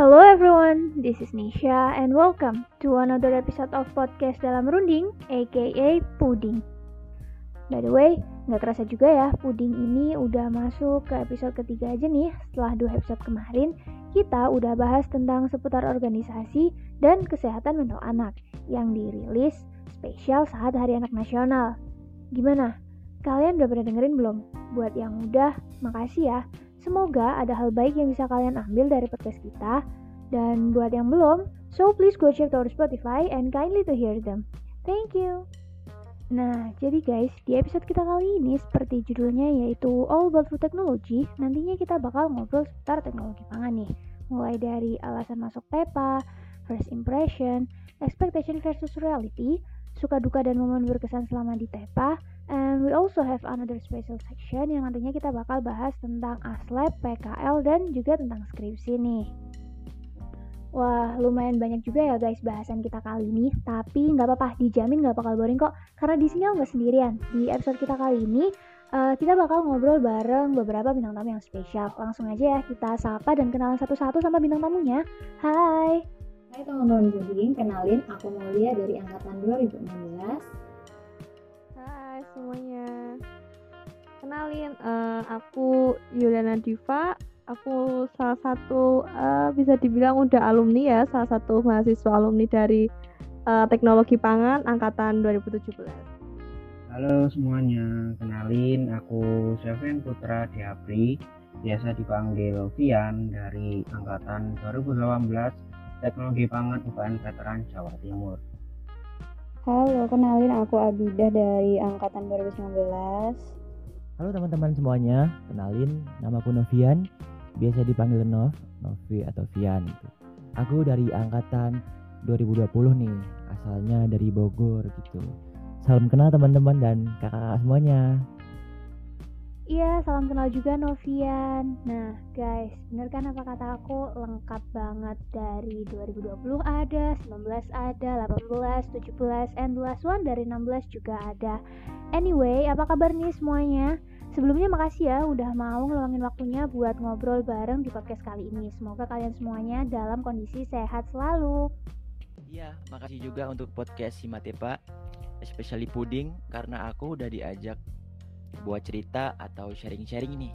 Hello everyone, this is Nisha and welcome to another episode of podcast dalam runding, aka Puding. By the way, nggak kerasa juga ya, Puding ini udah masuk ke episode ketiga aja nih. Setelah dua episode kemarin, kita udah bahas tentang seputar organisasi dan kesehatan mental anak yang dirilis spesial saat Hari Anak Nasional. Gimana? Kalian udah pernah dengerin belum? Buat yang udah, makasih ya. Semoga ada hal baik yang bisa kalian ambil dari podcast kita. Dan buat yang belum, so please go check our Spotify and kindly to hear them. Thank you. Nah, jadi guys, di episode kita kali ini seperti judulnya yaitu All About Food Technology, nantinya kita bakal ngobrol seputar teknologi pangan nih. Mulai dari alasan masuk TEPA, first impression, expectation versus reality, suka duka dan momen berkesan selama di TEPA, And we also have another special section yang nantinya kita bakal bahas tentang ASLab, PKL, dan juga tentang skripsi nih. Wah, lumayan banyak juga ya guys bahasan kita kali ini, tapi nggak apa-apa, dijamin nggak bakal boring kok, karena di sini nggak sendirian. Di episode kita kali ini, uh, kita bakal ngobrol bareng beberapa bintang tamu yang spesial. Langsung aja ya, kita sapa dan kenalan satu-satu sama bintang tamunya. Hai! Hai teman-teman Buding, kenalin aku Mulia dari Angkatan 2016 semuanya. Kenalin, uh, aku Yuliana Diva. Aku salah satu uh, bisa dibilang udah alumni ya, salah satu mahasiswa alumni dari uh, Teknologi Pangan angkatan 2017. Halo semuanya, kenalin aku Seven Putra Diapri, biasa dipanggil Vian dari angkatan 2018 Teknologi Pangan UPN Veteran Jawa Timur. Halo, kenalin aku Abidah dari angkatan 2019. Halo teman-teman semuanya, kenalin nama aku Novian, biasa dipanggil Nov, Novi atau Vian gitu. Aku dari angkatan 2020 nih, asalnya dari Bogor gitu. Salam kenal teman-teman dan kakak-kakak semuanya. Iya, salam kenal juga Novian. Nah, guys, bener kan apa kata aku? Lengkap banget dari 2020 ada, 19 ada, 18, 17, and last one dari 16 juga ada. Anyway, apa kabar nih semuanya? Sebelumnya makasih ya udah mau ngeluangin waktunya buat ngobrol bareng di podcast kali ini. Semoga kalian semuanya dalam kondisi sehat selalu. Iya, makasih juga untuk podcast Simatepa, especially Puding, karena aku udah diajak buat cerita atau sharing-sharing nih.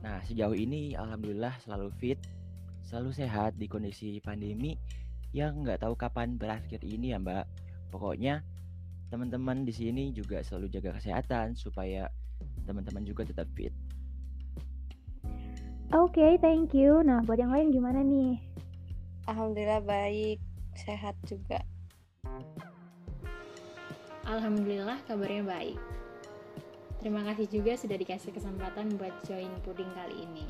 Nah, sejauh ini alhamdulillah selalu fit, selalu sehat di kondisi pandemi yang nggak tahu kapan berakhir ini ya Mbak. Pokoknya teman-teman di sini juga selalu jaga kesehatan supaya teman-teman juga tetap fit. Oke, okay, thank you. Nah, buat yang lain gimana nih? Alhamdulillah baik, sehat juga. Alhamdulillah kabarnya baik. Terima kasih juga sudah dikasih kesempatan buat join puding kali ini.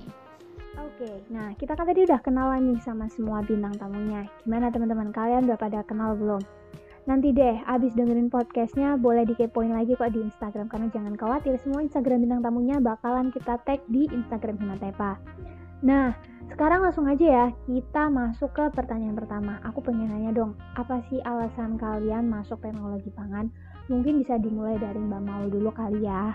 Oke, nah kita kan tadi udah kenalan nih sama semua bintang tamunya. Gimana teman-teman kalian udah pada kenal belum? Nanti deh, abis dengerin podcastnya boleh dikepoin lagi kok di Instagram karena jangan khawatir semua Instagram bintang tamunya bakalan kita tag di Instagram Himatepa. Nah, sekarang langsung aja ya kita masuk ke pertanyaan pertama. Aku pengen nanya dong, apa sih alasan kalian masuk teknologi pangan? Mungkin bisa dimulai dari Mbak Maul dulu kali ya.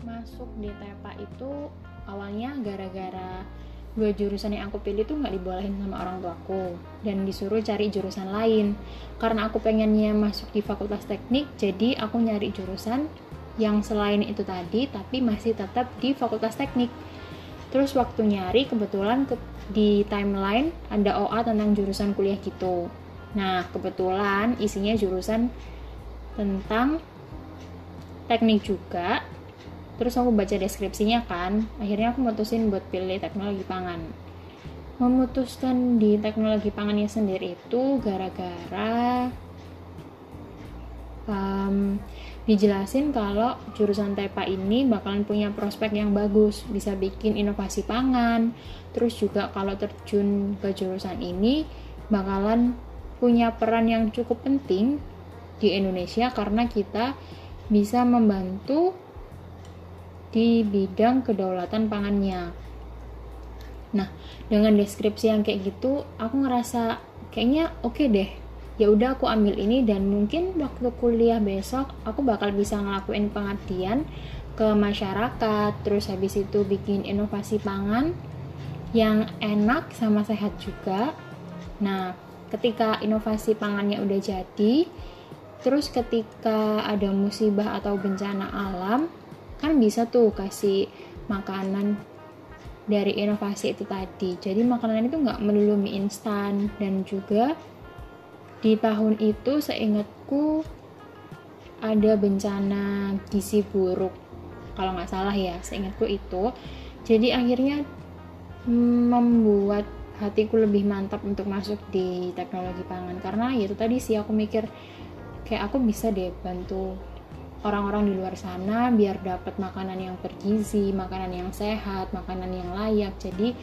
Masuk di TEPA itu awalnya gara-gara dua jurusan yang aku pilih tuh nggak dibolehin sama orang tuaku dan disuruh cari jurusan lain. Karena aku pengennya masuk di fakultas teknik jadi aku nyari jurusan yang selain itu tadi tapi masih tetap di fakultas teknik. Terus waktu nyari kebetulan ke, di timeline ada OA tentang jurusan kuliah gitu Nah, kebetulan isinya jurusan tentang teknik juga. Terus aku baca deskripsinya kan, akhirnya aku mutusin buat pilih teknologi pangan. Memutuskan di teknologi pangannya sendiri itu gara-gara um, dijelasin kalau jurusan TEPA ini bakalan punya prospek yang bagus, bisa bikin inovasi pangan. Terus juga kalau terjun ke jurusan ini bakalan punya peran yang cukup penting di Indonesia karena kita bisa membantu di bidang kedaulatan pangannya. Nah, dengan deskripsi yang kayak gitu, aku ngerasa kayaknya oke okay deh. Ya udah aku ambil ini dan mungkin waktu kuliah besok aku bakal bisa ngelakuin pengabdian ke masyarakat, terus habis itu bikin inovasi pangan yang enak sama sehat juga. Nah, ketika inovasi pangannya udah jadi, terus ketika ada musibah atau bencana alam, kan bisa tuh kasih makanan dari inovasi itu tadi. Jadi makanan itu nggak melulu mie instan dan juga di tahun itu seingatku ada bencana gizi buruk kalau nggak salah ya seingatku itu jadi akhirnya membuat hatiku lebih mantap untuk masuk di teknologi pangan karena ya itu tadi sih aku mikir kayak aku bisa deh bantu orang-orang di luar sana biar dapat makanan yang bergizi, makanan yang sehat, makanan yang layak. Jadi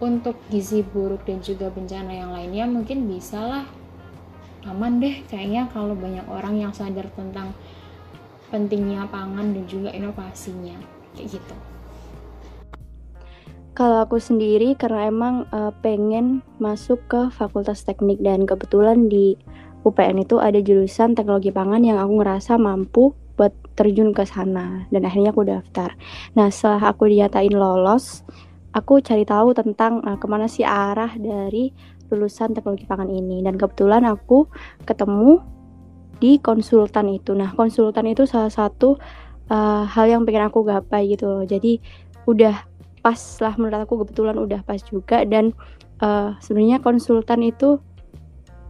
untuk gizi buruk dan juga bencana yang lainnya mungkin bisalah aman deh kayaknya kalau banyak orang yang sadar tentang pentingnya pangan dan juga inovasinya kayak gitu. Kalau aku sendiri karena emang uh, pengen masuk ke Fakultas Teknik dan kebetulan di UPN itu ada jurusan teknologi pangan yang aku ngerasa mampu buat terjun ke sana dan akhirnya aku daftar. Nah setelah aku dinyatakan lolos, aku cari tahu tentang uh, ke mana sih arah dari lulusan teknologi pangan ini dan kebetulan aku ketemu di konsultan itu. Nah konsultan itu salah satu uh, hal yang pengen aku gapai gitu loh. Jadi udah pas lah menurut aku kebetulan udah pas juga dan uh, sebenarnya konsultan itu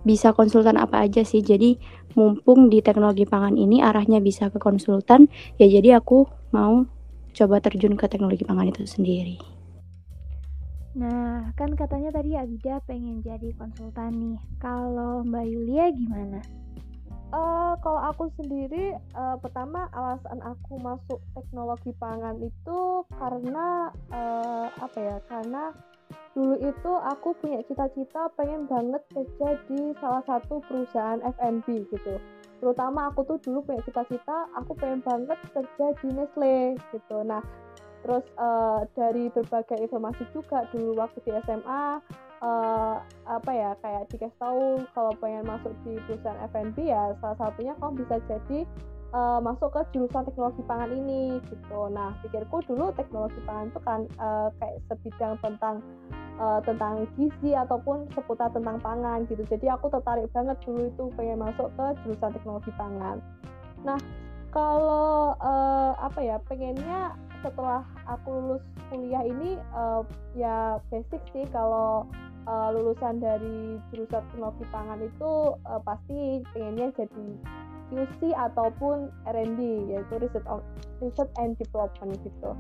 bisa konsultan apa aja sih jadi mumpung di teknologi pangan ini arahnya bisa ke konsultan ya jadi aku mau coba terjun ke teknologi pangan itu sendiri Nah, kan katanya tadi Abida pengen jadi konsultan nih. Kalau Mbak Yulia gimana? Uh, kalau aku sendiri, uh, pertama alasan aku masuk teknologi pangan itu karena uh, apa ya? Karena dulu itu aku punya cita-cita pengen banget kerja di salah satu perusahaan F&B gitu. Terutama aku tuh dulu punya cita-cita aku pengen banget kerja di Nestle gitu. Nah, terus uh, dari berbagai informasi juga dulu waktu di SMA uh, apa ya kayak dikasih tahu kalau pengen masuk di perusahaan F&B ya salah satunya kamu bisa jadi uh, masuk ke jurusan teknologi pangan ini gitu. Nah pikirku dulu teknologi pangan itu kan uh, kayak sebidang tentang uh, tentang gizi ataupun seputar tentang pangan gitu. Jadi aku tertarik banget dulu itu pengen masuk ke jurusan teknologi pangan. Nah kalau uh, apa ya pengennya setelah aku lulus kuliah ini uh, ya basic sih kalau uh, lulusan dari jurusan teknologi pangan itu uh, pasti pengennya jadi QC ataupun R&D yaitu on, research and development gitu.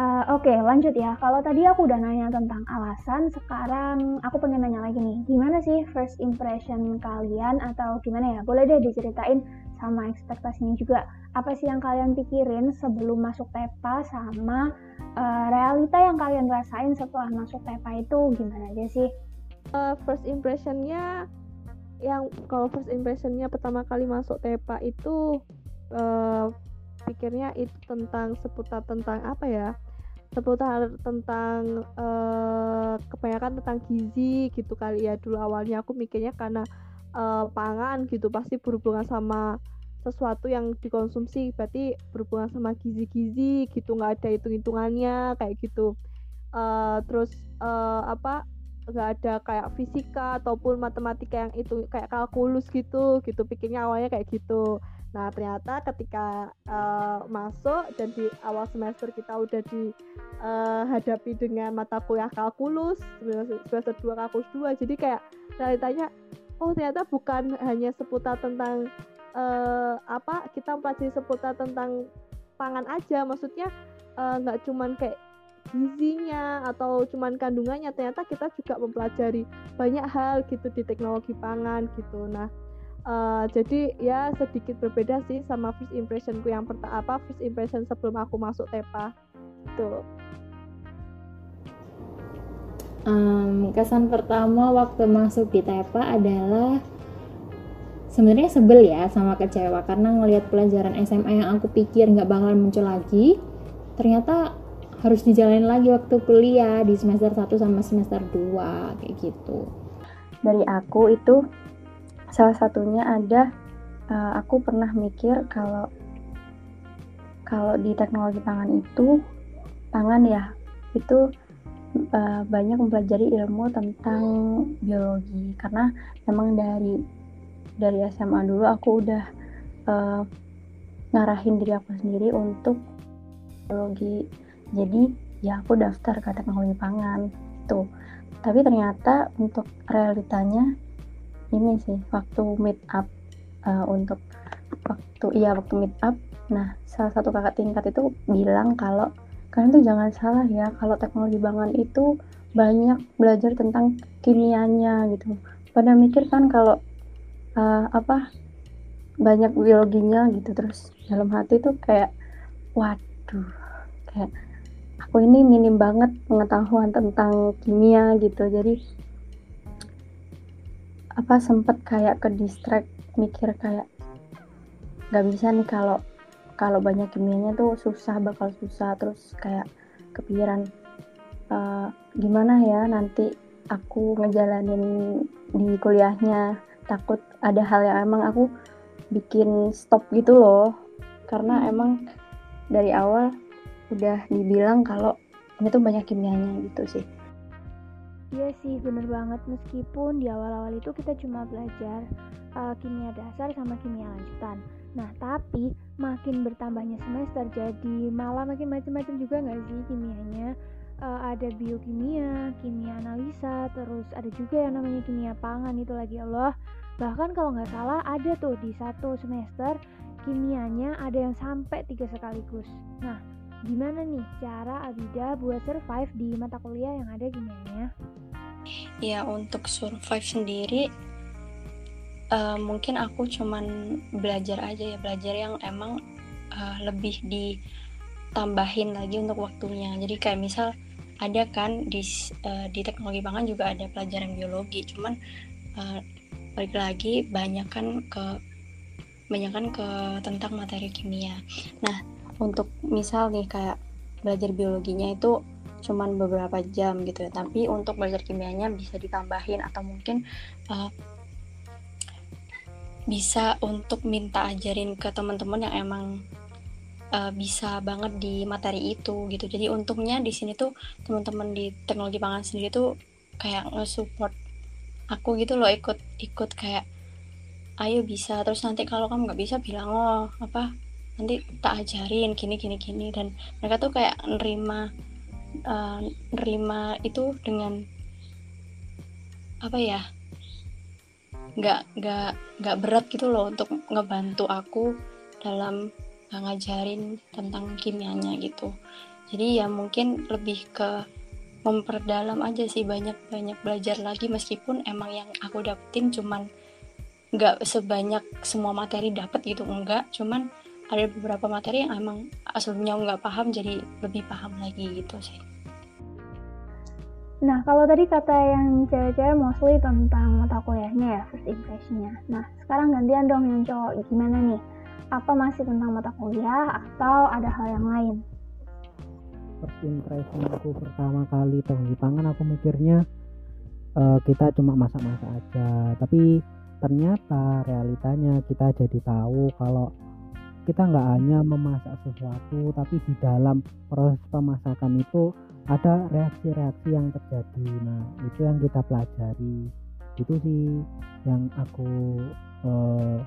Uh, Oke okay, lanjut ya. Kalau tadi aku udah nanya tentang alasan, sekarang aku pengen nanya lagi nih. Gimana sih first impression kalian atau gimana ya? Boleh deh diceritain sama ekspektasinya juga. Apa sih yang kalian pikirin sebelum masuk TEPA sama uh, realita yang kalian rasain setelah masuk TEPA itu gimana aja sih? Uh, first impressionnya yang kalau first impressionnya pertama kali masuk TEPA itu uh, pikirnya itu tentang seputar tentang apa ya seputar tentang uh, kebanyakan tentang gizi gitu kali ya dulu awalnya aku mikirnya karena uh, pangan gitu pasti berhubungan sama sesuatu yang dikonsumsi berarti berhubungan sama gizi-gizi gitu nggak ada hitung-hitungannya kayak gitu. Uh, terus uh, apa nggak ada kayak fisika ataupun matematika yang itu kayak kalkulus gitu gitu pikirnya awalnya kayak gitu. Nah ternyata ketika uh, masuk dan di awal semester kita udah dihadapi uh, dengan mata kuliah kalkulus semester dua kalkulus dua jadi kayak realitanya oh ternyata bukan hanya seputar tentang uh, apa kita mempelajari seputar tentang pangan aja. Maksudnya eh, nggak uh, cuman kayak gizinya atau cuman kandungannya ternyata kita juga mempelajari banyak hal gitu di teknologi pangan gitu. Nah uh, jadi ya sedikit berbeda sih sama first impressionku yang pertama apa first impression sebelum aku masuk TEPA gitu. Um, kesan pertama waktu masuk di TEPA adalah sebenarnya sebel ya sama kecewa karena ngelihat pelajaran SMA yang aku pikir nggak bakal muncul lagi ternyata harus dijalanin lagi waktu kuliah di semester 1 sama semester 2 kayak gitu. Dari aku itu salah satunya ada uh, aku pernah mikir kalau kalau di teknologi pangan itu pangan ya itu uh, banyak mempelajari ilmu tentang biologi. Karena memang dari dari SMA dulu aku udah uh, ngarahin diri aku sendiri untuk biologi jadi ya aku daftar ke teknologi pangan itu tapi ternyata untuk realitanya ini sih waktu meet up uh, untuk waktu iya waktu meet up. Nah salah satu kakak tingkat itu bilang kalau kalian tuh jangan salah ya kalau teknologi pangan itu banyak belajar tentang kimianya gitu. Pada mikir kan kalau uh, apa banyak biologinya gitu terus dalam hati tuh kayak waduh kayak aku ini minim banget pengetahuan tentang kimia gitu. Jadi apa sempet kayak ke distract mikir kayak nggak bisa nih kalau kalau banyak kimianya tuh susah bakal susah. Terus kayak kepikiran uh, gimana ya nanti aku ngejalanin di kuliahnya takut ada hal yang emang aku bikin stop gitu loh karena emang dari awal udah dibilang kalau ini tuh banyak kimianya gitu sih Iya sih, bener banget. Meskipun di awal-awal itu kita cuma belajar uh, kimia dasar sama kimia lanjutan. Nah, tapi makin bertambahnya semester, jadi malah makin macam-macam juga nggak sih kimianya? Uh, ada biokimia, kimia analisa, terus ada juga yang namanya kimia pangan itu lagi Allah. Bahkan kalau nggak salah ada tuh di satu semester kimianya ada yang sampai tiga sekaligus. Nah, gimana nih cara Abida buat survive di mata kuliah yang ada kimianya? Ya untuk survive sendiri uh, mungkin aku cuman belajar aja ya belajar yang emang uh, lebih ditambahin lagi untuk waktunya. Jadi kayak misal ada kan di uh, di teknologi pangan juga ada pelajaran biologi, cuman uh, balik lagi banyak kan ke banyak kan ke tentang materi kimia. Nah untuk misal nih kayak belajar biologinya itu cuman beberapa jam gitu ya tapi untuk belajar kimianya bisa ditambahin atau mungkin uh, bisa untuk minta ajarin ke teman-teman yang emang uh, bisa banget di materi itu gitu jadi untungnya di sini tuh teman-teman di teknologi pangan sendiri tuh kayak nge-support aku gitu loh ikut ikut kayak ayo bisa. Terus nanti kalau kamu nggak bisa bilang oh apa nanti tak ajarin gini gini gini. Dan mereka tuh kayak nerima uh, nerima itu dengan apa ya nggak nggak nggak berat gitu loh untuk ngebantu aku dalam ngajarin tentang kimianya gitu. Jadi ya mungkin lebih ke memperdalam aja sih banyak banyak belajar lagi meskipun emang yang aku dapetin cuman nggak sebanyak semua materi dapat gitu enggak cuman ada beberapa materi yang emang aslinya nggak paham jadi lebih paham lagi gitu sih. Nah, kalau tadi kata yang cewek-cewek mostly tentang mata kuliahnya ya, first impressionnya. Nah, sekarang gantian dong yang cowok, gimana nih? Apa masih tentang mata kuliah atau ada hal yang lain? First impression aku pertama kali di pangan aku mikirnya uh, kita cuma masak-masak aja, tapi ternyata realitanya kita jadi tahu kalau kita nggak hanya memasak sesuatu tapi di dalam proses pemasakan itu ada reaksi-reaksi yang terjadi. Nah itu yang kita pelajari. Itu sih yang aku eh,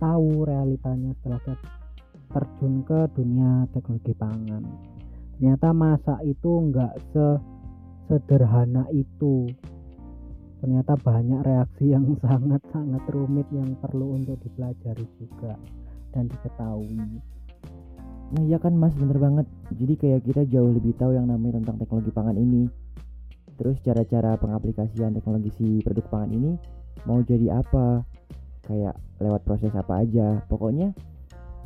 tahu realitanya setelah terjun ke dunia teknologi pangan ternyata masak itu nggak se sederhana itu. Ternyata banyak reaksi yang sangat-sangat rumit yang perlu untuk dipelajari juga dan diketahui. Nah iya kan mas? Bener banget. Jadi kayak kita jauh lebih tahu yang namanya tentang teknologi pangan ini. Terus cara-cara pengaplikasian teknologi si produk pangan ini mau jadi apa? Kayak lewat proses apa aja? Pokoknya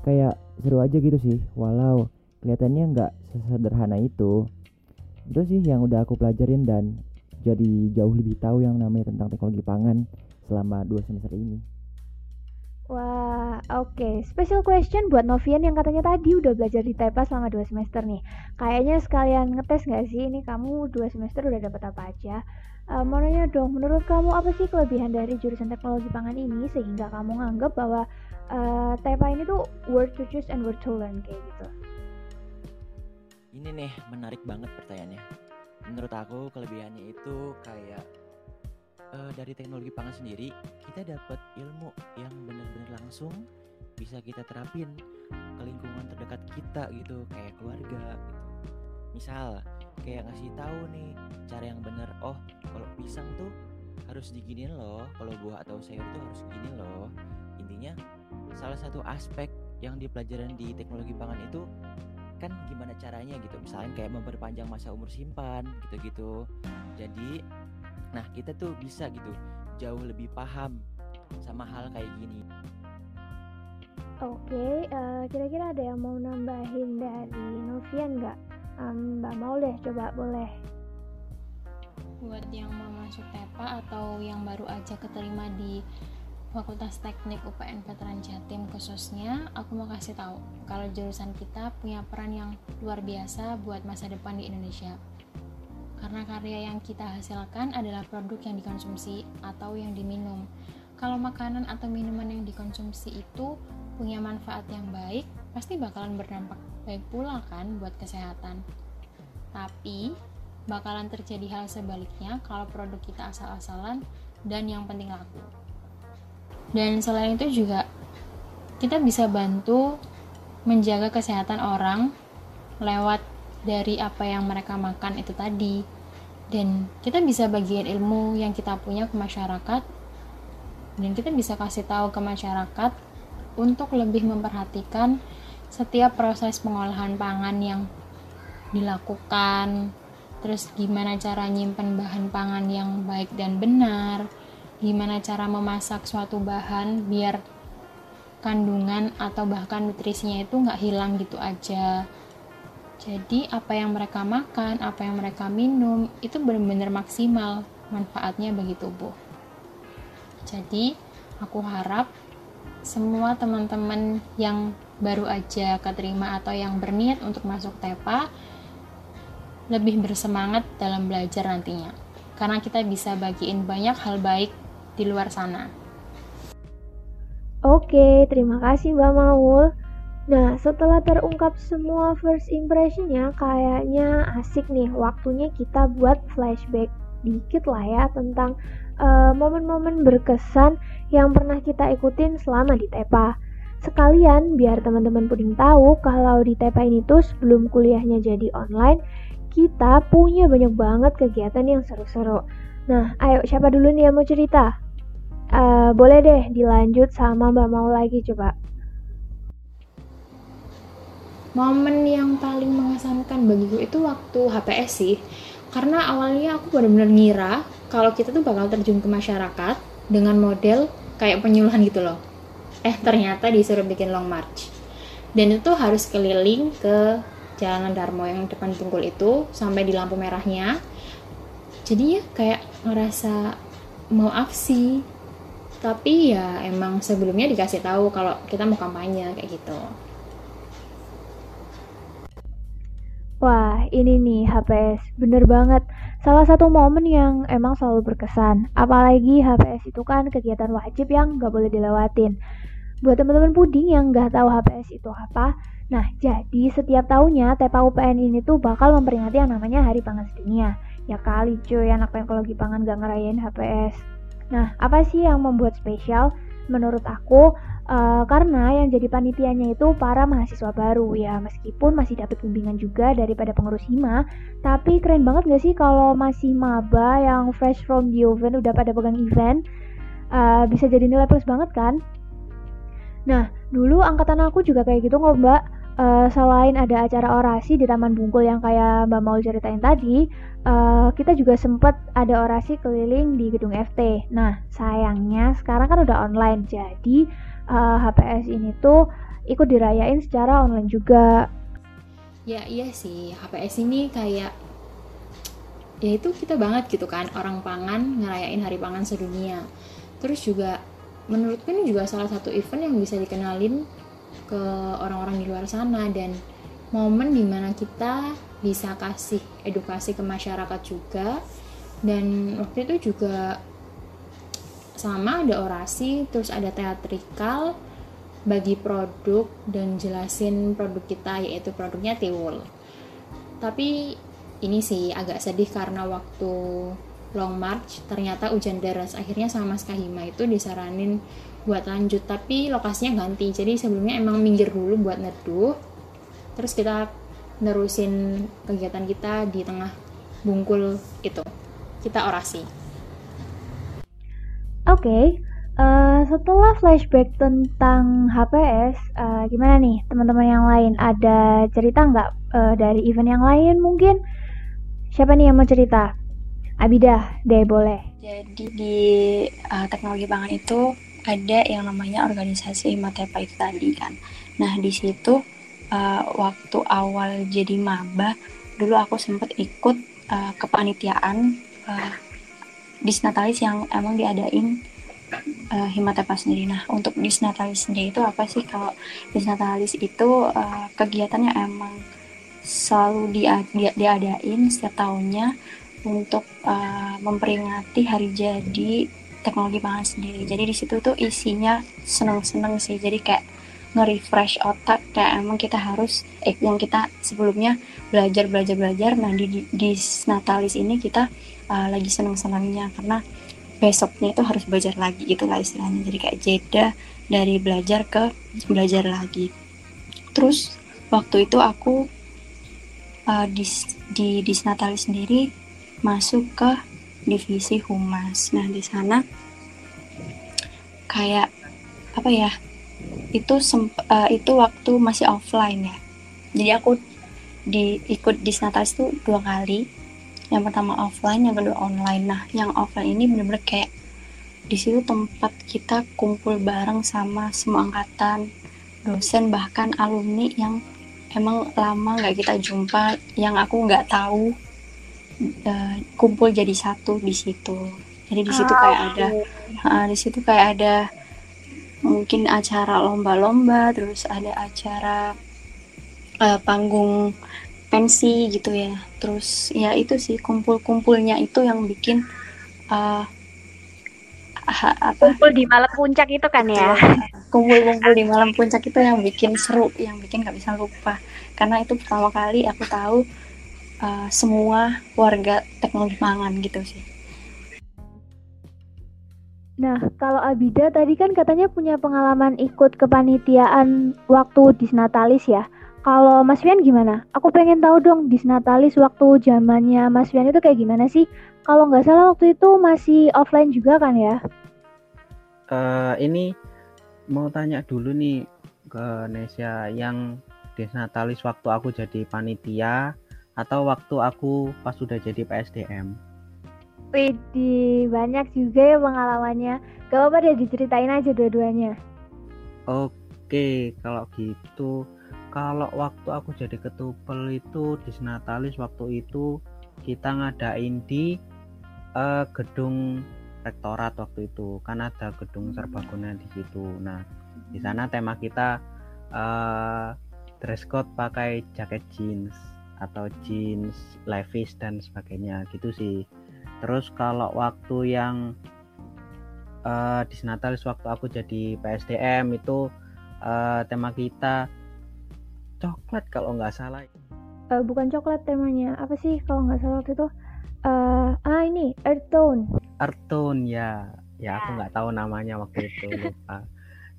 kayak seru aja gitu sih. Walau kelihatannya nggak sesederhana itu itu sih yang udah aku pelajarin dan jadi jauh lebih tahu yang namanya tentang teknologi pangan selama dua semester ini Wah, oke. Okay. Special question buat Novian yang katanya tadi udah belajar di TEPA selama 2 semester nih. Kayaknya sekalian ngetes gak sih ini kamu 2 semester udah dapat apa aja? Uh, mau nanya dong, menurut kamu apa sih kelebihan dari jurusan teknologi pangan ini sehingga kamu nganggap bahwa uh, TEPA ini tuh worth to choose and worth to learn kayak gitu? Ini nih menarik banget pertanyaannya. Menurut aku kelebihannya itu kayak uh, dari teknologi pangan sendiri kita dapat ilmu yang benar-benar langsung bisa kita terapin ke lingkungan terdekat kita gitu kayak keluarga gitu. Misal kayak ngasih tahu nih cara yang benar. Oh, kalau pisang tuh harus diginin loh, kalau buah atau sayur tuh harus gini loh. Intinya salah satu aspek yang dipelajaran di teknologi pangan itu kan gimana caranya gitu misalnya kayak memperpanjang masa umur simpan gitu-gitu jadi nah kita tuh bisa gitu jauh lebih paham sama hal kayak gini Oke, okay, uh, eh, kira-kira ada yang mau nambahin dari Novian nggak? Um, Mbak mau deh, coba boleh. Buat yang mau masuk TEPA atau yang baru aja keterima di Fakultas Teknik UPN Veteran Jatim khususnya, aku mau kasih tahu kalau jurusan kita punya peran yang luar biasa buat masa depan di Indonesia. Karena karya yang kita hasilkan adalah produk yang dikonsumsi atau yang diminum. Kalau makanan atau minuman yang dikonsumsi itu punya manfaat yang baik, pasti bakalan berdampak baik pula kan buat kesehatan. Tapi bakalan terjadi hal sebaliknya kalau produk kita asal-asalan dan yang penting laku dan selain itu juga kita bisa bantu menjaga kesehatan orang lewat dari apa yang mereka makan itu tadi. Dan kita bisa bagian ilmu yang kita punya ke masyarakat dan kita bisa kasih tahu ke masyarakat untuk lebih memperhatikan setiap proses pengolahan pangan yang dilakukan terus gimana cara nyimpen bahan pangan yang baik dan benar gimana cara memasak suatu bahan biar kandungan atau bahkan nutrisinya itu nggak hilang gitu aja. Jadi apa yang mereka makan apa yang mereka minum itu benar-benar maksimal manfaatnya bagi tubuh. Jadi aku harap semua teman-teman yang baru aja keterima atau yang berniat untuk masuk TEPA lebih bersemangat dalam belajar nantinya. Karena kita bisa bagiin banyak hal baik di luar sana. Oke, terima kasih Mbak Maul. Nah, setelah terungkap semua first impressionnya, kayaknya asik nih waktunya kita buat flashback dikit lah ya tentang eh, momen-momen berkesan yang pernah kita ikutin selama di TEPA. Sekalian biar teman-teman puding tahu kalau di TEPA ini tuh sebelum kuliahnya jadi online, kita punya banyak banget kegiatan yang seru-seru. Nah, ayo siapa dulu nih yang mau cerita? Uh, boleh deh dilanjut sama Mbak Mau lagi coba. Momen yang paling mengesankan bagiku itu waktu HPS sih. Karena awalnya aku benar-benar ngira kalau kita tuh bakal terjun ke masyarakat dengan model kayak penyuluhan gitu loh. Eh ternyata disuruh bikin long march. Dan itu harus keliling ke Jalan Darmo yang depan Bungkul itu sampai di lampu merahnya. Jadinya kayak ngerasa mau aksi tapi ya emang sebelumnya dikasih tahu kalau kita mau kampanye kayak gitu Wah, ini nih HPS, bener banget. Salah satu momen yang emang selalu berkesan. Apalagi HPS itu kan kegiatan wajib yang gak boleh dilewatin. Buat teman-teman puding yang gak tahu HPS itu apa, nah jadi setiap tahunnya TEPA UPN ini tuh bakal memperingati yang namanya Hari Pangan Sedunia. Ya kali cuy, anak teknologi pangan gak ngerayain HPS. Nah, apa sih yang membuat spesial? Menurut aku, uh, karena yang jadi panitianya itu para mahasiswa baru ya, meskipun masih dapat bimbingan juga daripada pengurus hima, tapi keren banget gak sih kalau masih maba yang fresh from the oven udah pada pegang event, uh, bisa jadi nilai plus banget kan? Nah, dulu angkatan aku juga kayak gitu kok mbak, uh, selain ada acara orasi di Taman Bungkul yang kayak Mbak Maul ceritain tadi, uh, kita juga sempat ada orasi keliling di gedung FT. Nah, sayangnya sekarang kan udah online, jadi uh, eh, HPS ini tuh ikut dirayain secara online juga. Ya iya sih, HPS ini kayak ya itu kita banget gitu kan orang pangan ngerayain Hari Pangan Sedunia. Terus juga menurutku ini juga salah satu event yang bisa dikenalin ke orang-orang di luar sana dan momen di mana kita bisa kasih edukasi ke masyarakat juga. Dan waktu itu juga sama ada orasi terus ada teatrikal bagi produk dan jelasin produk kita yaitu produknya tiwul tapi ini sih agak sedih karena waktu long march ternyata hujan deras. Akhirnya sama Mas Kahima itu disaranin buat lanjut tapi lokasinya ganti jadi sebelumnya emang minggir dulu buat neduh terus kita nerusin kegiatan kita di tengah bungkul itu kita orasi Oke, okay, uh, eh, setelah flashback tentang HPS, uh, eh, gimana nih teman-teman yang lain? Ada cerita nggak uh, dari event yang lain mungkin? Siapa nih yang mau cerita? Abidah, deh boleh. Jadi di uh, teknologi pangan itu ada yang namanya organisasi Matepa itu tadi kan. Nah di situ uh, waktu awal jadi maba, dulu aku sempat ikut uh, kepanitiaan uh, disnatalis yang emang diadain uh, Himatepa sendiri. Nah, untuk disnatalis sendiri itu apa sih? Kalau disnatalis itu uh, kegiatannya emang selalu dia, dia, diadain setiap tahunnya untuk uh, memperingati hari jadi teknologi pangan sendiri. Jadi di situ tuh isinya seneng-seneng sih. Jadi kayak nge-refresh otak kayak emang kita harus eh yang kita sebelumnya belajar belajar belajar nah di, di, di Natalis ini kita uh, lagi senang-senangnya karena besoknya itu harus belajar lagi itulah istilahnya jadi kayak jeda dari belajar ke belajar lagi terus waktu itu aku uh, di di Disnatalis sendiri masuk ke divisi humas. Nah di sana kayak apa ya itu uh, itu waktu masih offline ya. Jadi aku di ikut Disnatalis itu dua kali. Yang pertama offline yang kedua online. Nah yang offline ini bener-bener kayak di situ tempat kita kumpul bareng sama semua angkatan dosen bahkan alumni yang emang lama nggak kita jumpa yang aku nggak tahu uh, kumpul jadi satu di situ. Jadi di situ kayak ada uh, di situ kayak ada mungkin acara lomba-lomba terus ada acara uh, panggung pensi gitu ya. Terus ya itu sih kumpul-kumpulnya itu yang bikin uh, apa? Kumpul di malam puncak itu kan ya? Kumpul-kumpul di malam puncak itu yang bikin seru yang bikin nggak bisa lupa. Karena itu pertama kali aku tahu uh, semua warga teknologi pangan gitu sih Nah, kalau Abida tadi kan katanya punya pengalaman ikut kepanitiaan waktu di Natalis ya. Kalau Mas Fian gimana? Aku pengen tahu dong Disnatalis waktu zamannya Mas Fian itu kayak gimana sih? Kalau nggak salah waktu itu masih offline juga kan ya? Uh, ini mau tanya dulu nih ke Nesya yang Disnatalis waktu aku jadi panitia atau waktu aku pas sudah jadi PSDM? Widih, banyak juga ya pengalamannya. Gak apa-apa deh diceritain aja dua-duanya. Oke, kalau gitu kalau waktu aku jadi ketupel itu di Natalis waktu itu kita ngadain di uh, gedung rektorat waktu itu kan ada gedung hmm. serbaguna di situ nah di sana tema kita uh, dress code pakai jaket jeans atau jeans levis dan sebagainya gitu sih. Terus kalau waktu yang uh, di Natalis waktu aku jadi PSDM itu uh, tema kita coklat kalau nggak salah. Uh, bukan coklat temanya. Apa sih kalau nggak salah waktu itu? Uh, ah ini earth tone earth tone ya. Ya aku ya. nggak tahu namanya waktu itu lupa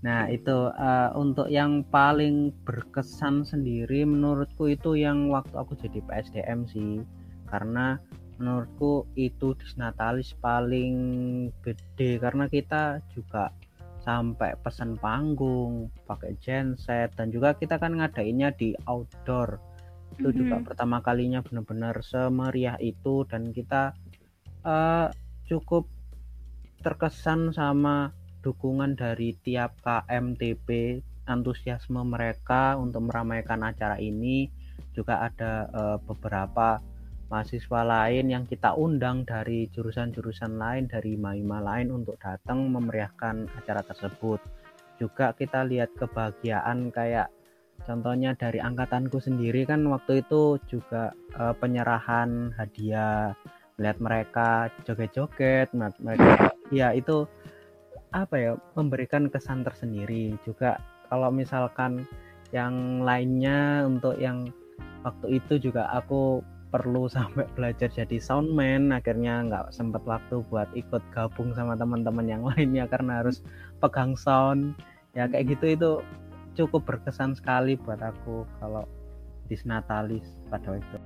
nah itu uh, untuk yang paling berkesan sendiri menurutku itu yang waktu aku jadi PSDM sih karena menurutku itu disnatalis paling gede karena kita juga sampai pesan panggung pakai genset dan juga kita kan ngadainnya di outdoor itu mm-hmm. juga pertama kalinya benar-benar semeriah itu dan kita uh, cukup terkesan sama dukungan dari tiap KMTP antusiasme mereka untuk meramaikan acara ini. Juga ada uh, beberapa mahasiswa lain yang kita undang dari jurusan-jurusan lain dari Maima lain untuk datang memeriahkan acara tersebut. Juga kita lihat kebahagiaan kayak contohnya dari angkatanku sendiri kan waktu itu juga uh, penyerahan hadiah. Melihat mereka joget-joget mereka ya itu apa ya memberikan kesan tersendiri. Juga kalau misalkan yang lainnya untuk yang waktu itu juga aku perlu sampai belajar jadi soundman akhirnya nggak sempat waktu buat ikut gabung sama teman-teman yang lainnya karena harus pegang sound. Ya kayak gitu itu cukup berkesan sekali buat aku kalau disnatalis pada waktu itu.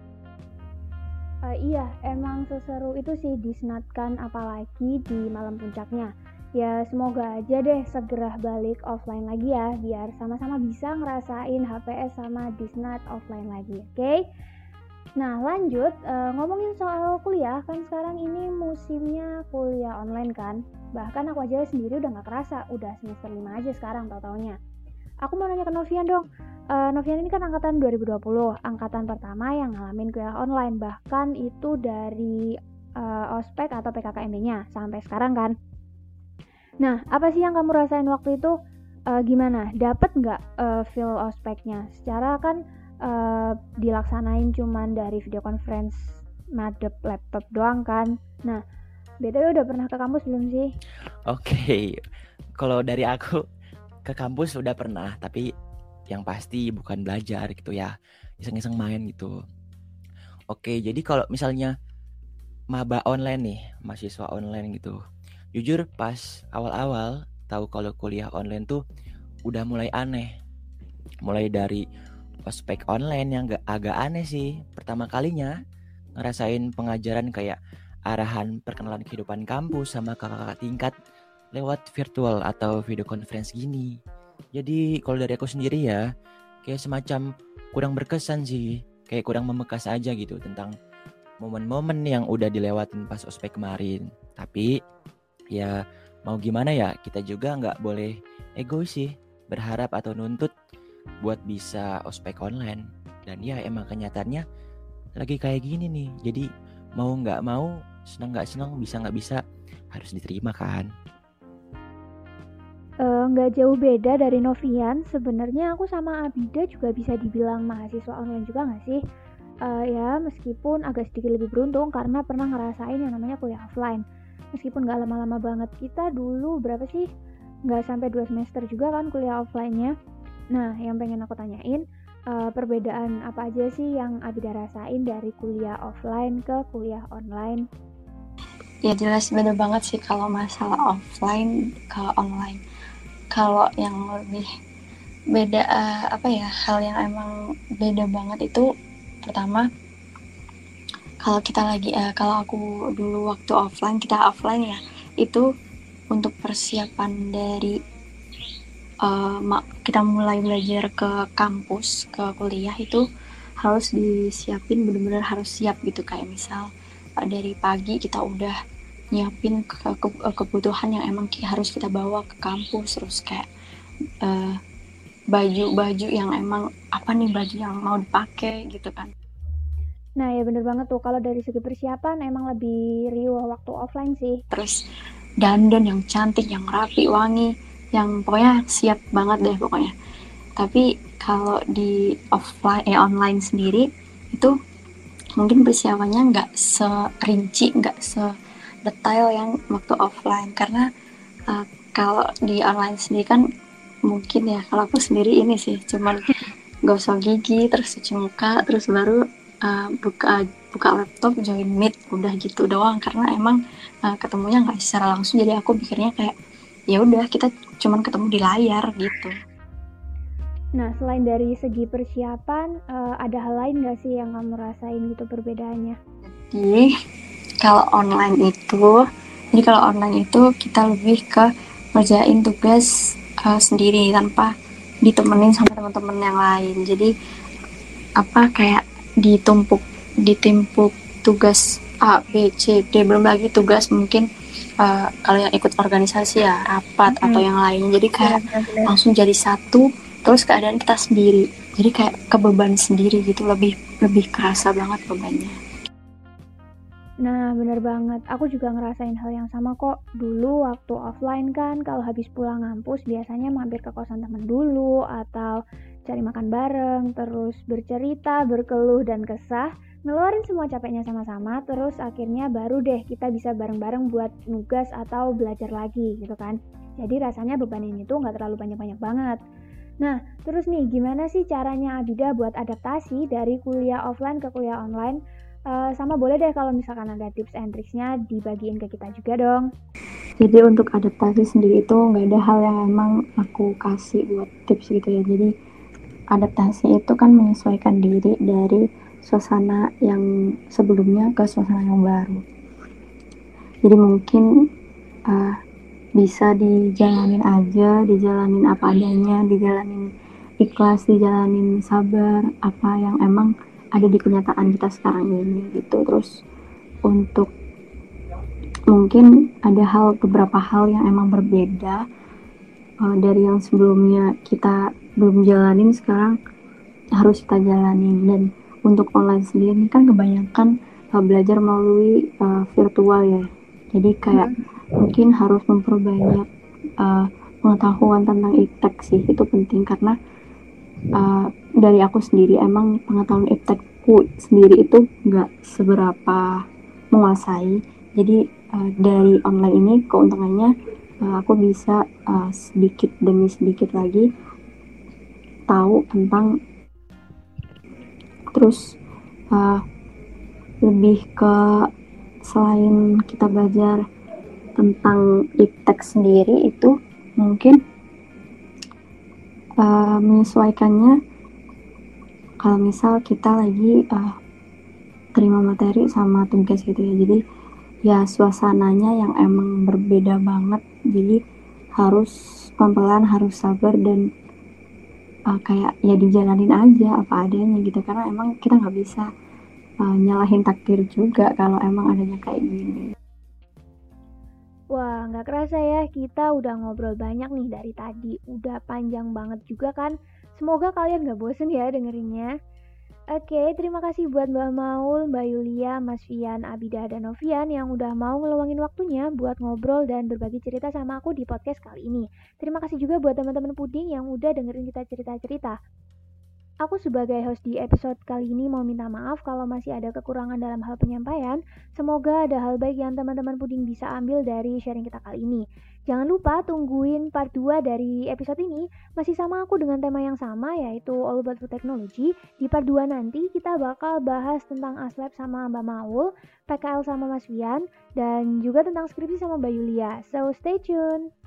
Uh, iya emang seseru itu sih disnatkan apalagi di malam puncaknya ya semoga aja deh segera balik offline lagi ya biar sama-sama bisa ngerasain HPS sama disnat offline lagi oke? Okay? Nah lanjut uh, ngomongin soal kuliah kan sekarang ini musimnya kuliah online kan? Bahkan aku aja sendiri udah gak kerasa udah semester 5 aja sekarang tau taunya Aku mau nanya ke Novian dong uh, Novian ini kan angkatan 2020 Angkatan pertama yang ngalamin kuliah online Bahkan itu dari uh, ospek atau PKKMB-nya sampai sekarang kan Nah apa sih yang kamu rasain waktu itu? Uh, gimana? Dapat nggak uh, feel ospeknya? Secara kan uh, dilaksanain cuman dari video conference madep laptop doang kan. Nah, BTW udah pernah ke kampus belum sih? Oke, okay. kalau dari aku ke kampus udah pernah, tapi yang pasti bukan belajar gitu ya, iseng-iseng main gitu. Oke, jadi kalau misalnya maba online nih, mahasiswa online gitu, jujur pas awal-awal tahu kalau kuliah online tuh udah mulai aneh, mulai dari ospek online yang gak agak aneh sih. Pertama kalinya ngerasain pengajaran kayak arahan perkenalan kehidupan kampus sama kakak-kakak tingkat lewat virtual atau video conference gini. Jadi kalau dari aku sendiri ya, kayak semacam kurang berkesan sih. Kayak kurang membekas aja gitu tentang momen-momen yang udah dilewatin pas ospek kemarin. Tapi ya mau gimana ya, kita juga nggak boleh egois sih berharap atau nuntut buat bisa ospek online. Dan ya emang kenyataannya lagi kayak gini nih. Jadi mau nggak mau senang nggak senang bisa nggak bisa harus diterima kan? Eh, nggak uh, jauh beda dari Novian. Sebenarnya aku sama Abida juga bisa dibilang mahasiswa online juga nggak sih? Uh, ya meskipun agak sedikit lebih beruntung karena pernah ngerasain yang namanya kuliah offline meskipun nggak lama-lama banget kita dulu berapa sih nggak sampai dua semester juga kan kuliah offline-nya Nah, yang pengen aku tanyain, uh, perbedaan apa aja sih yang Abida rasain dari kuliah offline ke kuliah online? Ya jelas beda banget sih kalau masalah offline ke online. Kalau yang lebih beda uh, apa ya hal yang emang beda banget itu pertama kalau kita lagi uh, kalau aku dulu waktu offline kita offline ya itu untuk persiapan dari uh, kita mulai belajar ke kampus ke kuliah itu harus disiapin benar-benar harus siap gitu. Kayak misal uh, dari pagi kita udah nyiapin ke, ke, kebutuhan yang emang harus kita bawa ke kampus. Terus kayak baju-baju uh, yang emang apa nih baju yang mau dipakai gitu kan Nah ya bener banget tuh. Kalau dari segi persiapan emang lebih riuh waktu offline sih. Terus dandan yang cantik, yang rapi, wangi yang pokoknya siap banget deh pokoknya. Tapi kalau di offline eh online sendiri itu mungkin persiapannya nggak serinci nggak sedetail yang waktu offline. Karena uh, kalau di online sendiri kan mungkin ya. Kalau aku sendiri ini sih cuman gosok gigi terus cuci muka terus baru uh, buka buka laptop join meet udah gitu doang karena emang uh, ketemunya nggak secara langsung jadi aku pikirnya kayak ya udah kita cuman ketemu di layar gitu. Nah, selain dari segi persiapan, uh, ada hal lain gak sih yang kamu rasain gitu perbedaannya? Jadi, kalau online itu, jadi kalau online itu kita lebih ke ngerjain tugas uh, sendiri tanpa ditemenin sama teman-teman yang lain. Jadi, apa kayak ditumpuk, ditimpuk tugas A, B, C, D, belum lagi tugas mungkin uh, kalau yang ikut organisasi ya rapat hmm. atau yang lain jadi kayak ya, langsung jadi satu terus keadaan kita sendiri jadi kayak kebeban sendiri gitu lebih lebih kerasa banget bebannya Nah, bener banget. Aku juga ngerasain hal yang sama kok. Dulu waktu offline kan, kalau habis pulang ngampus biasanya mampir ke kosan temen dulu, atau cari makan bareng, terus bercerita, berkeluh, dan kesah ngeluarin semua capeknya sama-sama terus akhirnya baru deh kita bisa bareng-bareng buat nugas atau belajar lagi gitu kan jadi rasanya beban ini tuh nggak terlalu banyak-banyak banget Nah, terus nih gimana sih caranya Abida buat adaptasi dari kuliah offline ke kuliah online? Uh, sama boleh deh kalau misalkan ada tips and tricksnya dibagiin ke kita juga dong. Jadi untuk adaptasi sendiri itu nggak ada hal yang emang aku kasih buat tips gitu ya. Jadi adaptasi itu kan menyesuaikan diri dari suasana yang sebelumnya ke suasana yang baru. Jadi mungkin uh, bisa dijalanin aja dijalanin apa adanya dijalanin ikhlas dijalanin sabar apa yang emang ada di kenyataan kita sekarang ini gitu terus untuk mungkin ada hal beberapa hal yang emang berbeda uh, dari yang sebelumnya kita belum jalanin sekarang harus kita jalanin. Dan untuk online sendiri ini kan kebanyakan uh, belajar melalui uh, virtual ya. Jadi kayak hmm. mungkin harus memperbanyak uh, pengetahuan tentang iptek sih itu penting. Karena uh, dari aku sendiri emang pengetahuan iptekku sendiri itu nggak seberapa menguasai. Jadi uh, dari online ini keuntungannya uh, aku bisa uh, sedikit demi sedikit lagi tahu tentang terus uh, lebih ke selain kita belajar tentang iptek sendiri itu mungkin uh, menyesuaikannya. Kalau misal kita lagi uh, terima materi sama tugas gitu ya jadi ya suasananya yang emang berbeda banget. Jadi harus pelan-pelan harus sabar dan uh, kayak ya dijalanin aja apa adanya gitu karena emang kita nggak bisa uh, nyalahin takdir juga kalau emang adanya kayak gini Wah, nggak kerasa ya, kita udah ngobrol banyak nih dari tadi. Udah panjang banget juga kan. Semoga kalian nggak bosen ya dengerinnya. Oke, terima kasih buat Mbak Maul, Mbak Yulia, Mas Fian, Abida, dan Novian yang udah mau ngeluangin waktunya buat ngobrol dan berbagi cerita sama aku di podcast kali ini. Terima kasih juga buat teman-teman puding yang udah dengerin kita cerita-cerita. Aku sebagai host di episode kali ini mau minta maaf kalau masih ada kekurangan dalam hal penyampaian. Semoga ada hal baik yang teman-teman puding bisa ambil dari sharing kita kali ini. Jangan lupa tungguin part 2 dari episode ini. Masih sama aku dengan tema yang sama yaitu All About Food Technology. Di part 2 nanti kita bakal bahas tentang Aslab sama Mbak Maul, PKL sama Mas Wian, dan juga tentang skripsi sama Mbak Yulia. So stay tuned!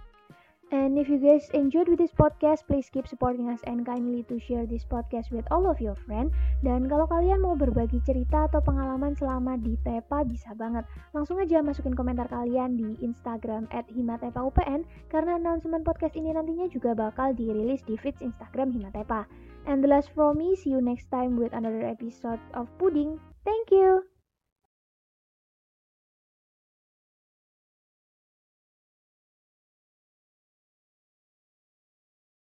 And if you guys enjoyed with this podcast, please keep supporting us and kindly to share this podcast with all of your friends. Dan kalau kalian mau berbagi cerita atau pengalaman selama di TEPA bisa banget. Langsung aja masukin komentar kalian di Instagram at HimatepaUPN karena announcement podcast ini nantinya juga bakal dirilis di feeds Instagram Himatepa. And the last from me, see you next time with another episode of Pudding. Thank you!